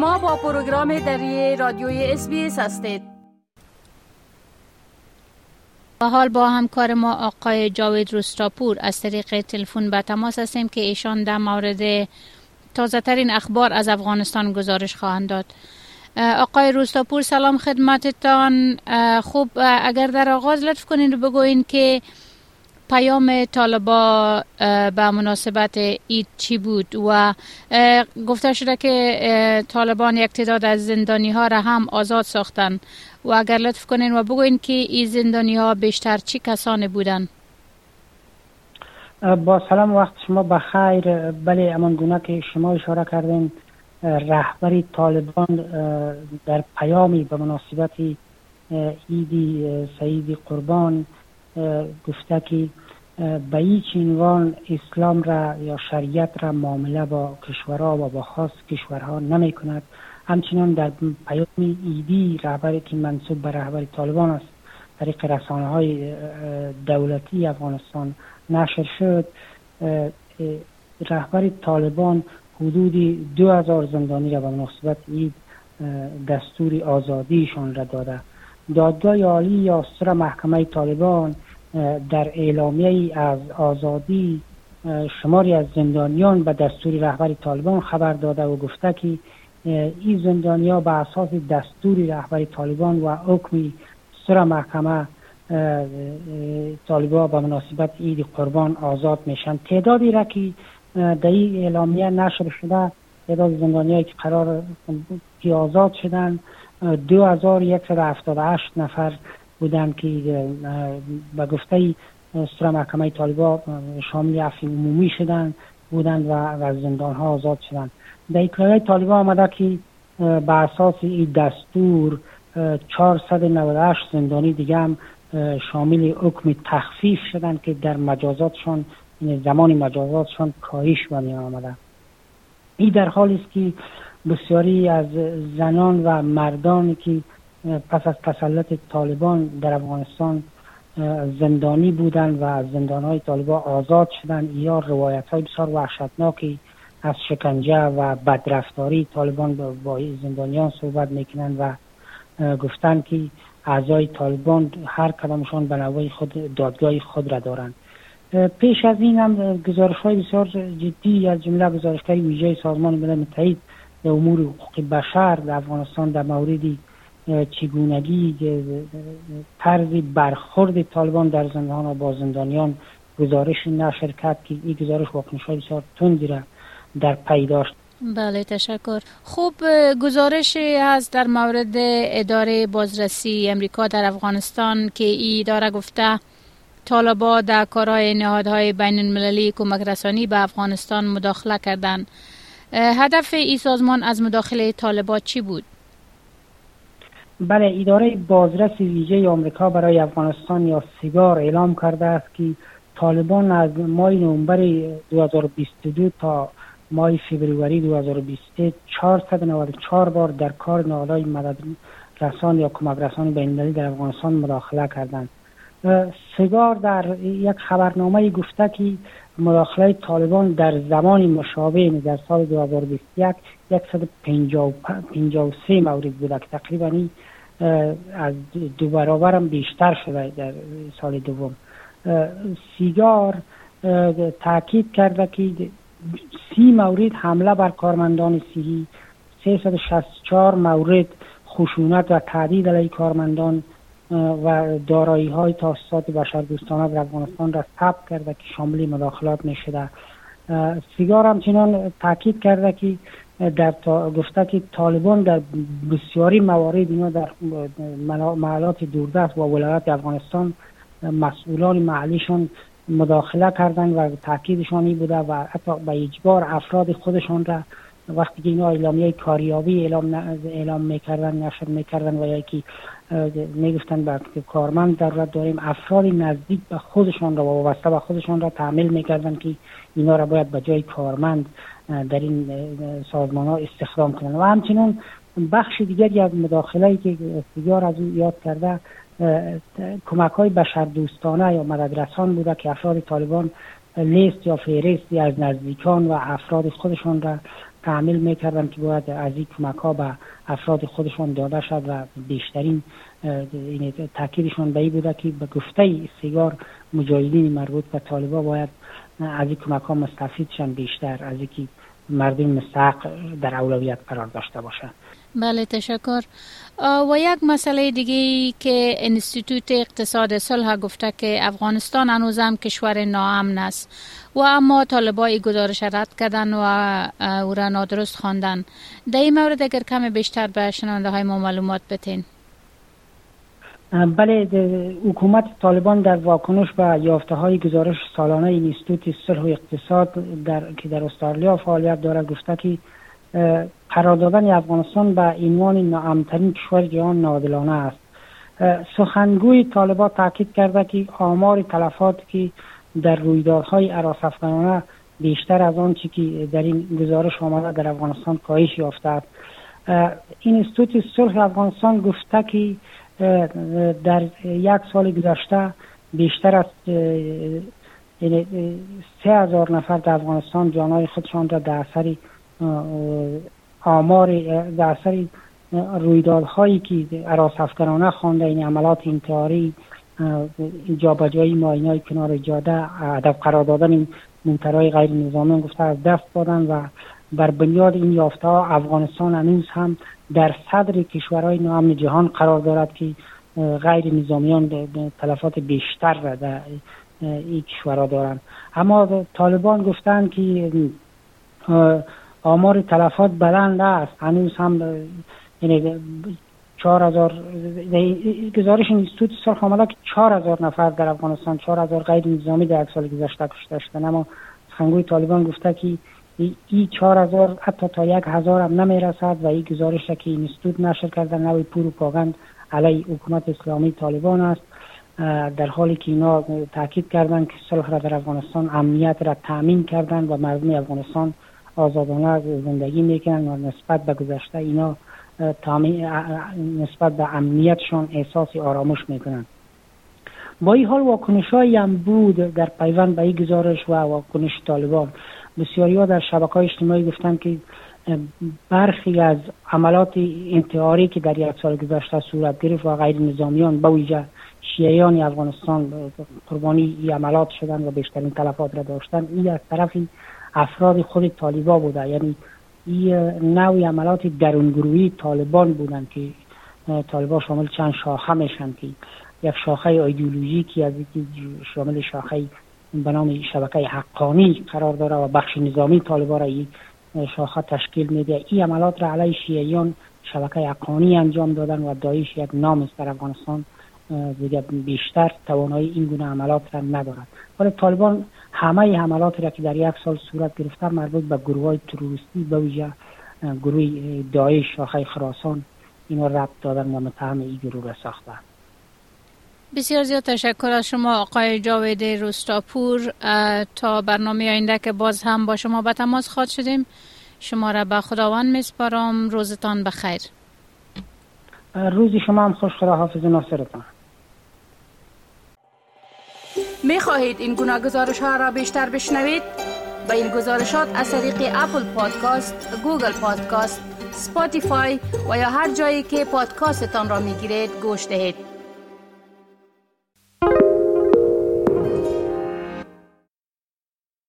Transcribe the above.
شما با پروگرام دری رادیوی اس هستید. و حال با همکار ما آقای جاوید روستاپور از طریق تلفن به تماس هستیم که ایشان در مورد تازه ترین اخبار از افغانستان گزارش خواهند داد. آقای روستاپور سلام خدمتتان. خوب اگر در آغاز لطف کنین بگوین که پیام طالبا به مناسبت اید چی بود؟ و گفته شده که طالبان یک تعداد از زندانی ها را هم آزاد ساختن. و اگر لطف کنین و بگوین که این زندانی ها بیشتر چی کسانی بودن؟ با سلام وقت شما بخیر. بله امان گونه که شما اشاره کردین رهبری طالبان در پیامی به مناسبت ایدی سعید قربان گفته که به هیچ عنوان اسلام را یا شریعت را معامله با کشورها و با خاص کشورها نمی کند همچنان در پیام ایدی رهبری که منصوب به رهبری طالبان است طریق رسانه های دولتی افغانستان نشر شد. رهبری طالبان حدود دو هزار زندانی را به مناسبت اید دستور آزادیشان را داده. دادگاه عالی یا محکمه طالبان در اعلامیه از آزادی شماری از زندانیان به دستور رهبری طالبان خبر داده و گفته که این زندانیا به اساس دستور رهبری طالبان و حکمی سر محکمه طالبان به مناسبت عید قربان آزاد میشن. تعدادی را که در این اعلامیه نشر شده تعداد زندانیایی که قرار که آزاد شدن دو هزار یک هشت نفر بودن که به گفته سر محکمه طالبا شامل عفی عمومی شدن بودند و از زندان ها آزاد شدند در اکرایه طالبا آمده که به اساس این دستور 498 زندانی دیگه هم شامل حکم تخفیف شدن که در مجازاتشان یعنی زمان مجازاتشان کاهش و می آمده. این در حالی است که بسیاری از زنان و مردانی که پس از تسلط طالبان در افغانستان زندانی بودند و از زندان های طالبان آزاد شدند. یا روایت های بسیار وحشتناکی از شکنجه و بدرفتاری طالبان با زندانیان صحبت می‌کنند و گفتند که اعضای طالبان هر کدامشان به نوای خود دادگاه خود را دارند. پیش از این هم گزارش های بسیار جدی از جمله گزارشگر ویژه سازمان ملل متحد در امور حقوق بشر در افغانستان در موردی چگونگی طرز برخورد طالبان در زندان و با زندانیان گزارش نشر کرد که این گزارش واکنش های بسیار تندی را در پی داشت. بله تشکر. خوب گزارشی هست در مورد اداره بازرسی امریکا در افغانستان که ای اداره گفته طالبا در کارهای نهادهای بین المللی کمک رسانی به افغانستان مداخله کردند. هدف ای سازمان از مداخله طالبا چی بود؟ بله اداره بازرس ویژه آمریکا برای افغانستان یا سیگار اعلام کرده است که طالبان از ماه نوامبر 2022 تا ماه فوریه 2023 494 بار در کار نهادهای مدد رسان یا کمک رسان بین در افغانستان مداخله کردند. سیگار در یک خبرنامه گفته که مداخله طالبان در زمان مشابه در سال 2021 153 مورد بوده که تقریبا از دو برابر هم بیشتر شده در سال دوم. سیگار تاکید کرده که سی مورد حمله بر کارمندان صحی 364 مورد خشونت و تعدید علیه کارمندان و دارایی های تاسیسات بشردوستانه در افغانستان را ثبت کرده که شامل مداخلات می شده سیگار همچنان تاکید کرده که در گفته که طالبان در بسیاری موارد اینا در محلات دوردست و ولایات افغانستان مسئولان محلیشون مداخله کردن و تاکیدشان این بوده و حتی به اجبار افراد خودشان را وقتی که اینا اعلامیه کاریابی اعلام, اعلام می‌کردن نشر می‌کردن و یکی می‌گفتن که کارمند ضرورت داریم افراد نزدیک به خودشان را و وابسته به خودشان را تعمیل می‌کردن که اینا را باید به جای کارمند در این سازمان ها استخدام کنند و همچنین بخش دیگری از مداخله که سیگار از او یاد کرده کمک های بشردوستانه یا مددرسان بوده که افراد طالبان لیست یا فهرستی از نزدیکان و افراد خودشان را تعمیل می‌کردن که باید از این کمک ها به افراد خودشان داده شد و بیشترین تاکیدشان به این بوده که به گفته سیگار مجاهدین مربوط به طالبا باید از این کمک ها مستفید بیشتر از اینکه مردم مستحق در اولویت قرار داشته باشند بله تشکر. و یک مسئله دیگه که انستیتوت اقتصاد صلح گفته که افغانستان هنوزم کشور ناامن است. و اما طالبای گزارش رد کردن و او را نادرست خواندن. در این مورد اگر کم بیشتر به شنانده های ما معلومات بتین. بله حکومت طالبان در واکنش به یافته های گزارش سالانه اینستیتوت صلح و اقتصاد در که در استرالیا فعالیت دارد گفته که قرار دادن افغانستان به عنوان ناامترین کشور جهان نادلانه است. سخنگوی طالبان تاکید کرده که آمار تلفات که در رویدادهای عراس افغانانه بیشتر از آنچه که در این گزارش آمده در افغانستان کاهش یافته است. این استوت صلح افغانستان گفته که در یک سال گذشته بیشتر از یعنی سه هزار نفر در افغانستان جانهای خودشان را در اثر آمار در اثر رویدادهایی که عراس افکرانه خوانده این عملات انتحاری جابجایی ماینای کنار جاده هدف قرار دادن این موترهای غیر نظامی گفته از دست دادن و بر بنیاد این یافته ها افغانستان هنوز هم در صدر کشورهای نام جهان قرار دارد که غیر نظامیان تلفات بیشتر را در این کشورها دارند. اما طالبان گفتند که آمار تلفات بلند است. هنوز هم یعنی چهار هزار گزارش اینستیتوت سال خاملا که چهار هزار نفر در افغانستان چهار هزار غیر نظامی در سال گذشته کشته شدن اما سخنگوی طالبان گفته که ای چهار هزار حتی تا یک هزار هم نمی رسد و این گزارش که اینستیتوت نشر کرده نوی پروپاگند علی حکومت اسلامی طالبان است. در حالی که اینا تاکید کردند که صلح را در افغانستان امنیت را تامین کردن و مردم افغانستان آزادانه زندگی می‌کنن و نسبت به گذشته اینا نسبت به امنیتشان احساس آرامش می‌کنن با این حال واکنش هم بود در پیوند به این گزارش و واکنش طالبان. بسیاری ها در شبکه های اجتماعی گفتن که برخی از عملات انتحاری که در یک سال گذشته صورت گرفت و غیر نظامیان به ویژه شیعیان افغانستان قربانی عملات شدن و بیشترین تلفات را داشتن این از طرف افراد خود طالبا بوده. یعنی این نوع عملات درونگروهی طالبان بودن که طالبان شامل چند شاخه میشن که یک شاخه ایدئولوژیکی از شامل شاخه به نام شبکه حقانی قرار داره و بخش نظامی طالبان را شاخه تشکیل میده. این عملات را علیه شیعیان شبکه حقانی انجام دادن و دایش یک نام است در افغانستان دیگه بیشتر توانایی این گونه عملات را ندارد. ولی طالبان همه حملات را که در یک سال صورت گرفته مربوط به گروه های تروریستی به ویژه گروه داعش شاخه خراسان اینو ربط دادن و متهم این گروه را ساختن. بسیار زیاد تشکر از شما آقای جاوید روستاپور تا برنامه آینده که باز هم با شما به تماس خواد شدیم شما را به خداوند میسپارم روزتان بخیر روزی شما هم خوش خدا حافظ ناصرتان می خواهید این گونه گزارش ها را بیشتر بشنوید؟ با این گزارشات از طریق Apple Podcast، Google Podcast، Spotify و یا هر جایی که پادکاستتان را می گیرید گوش دهید.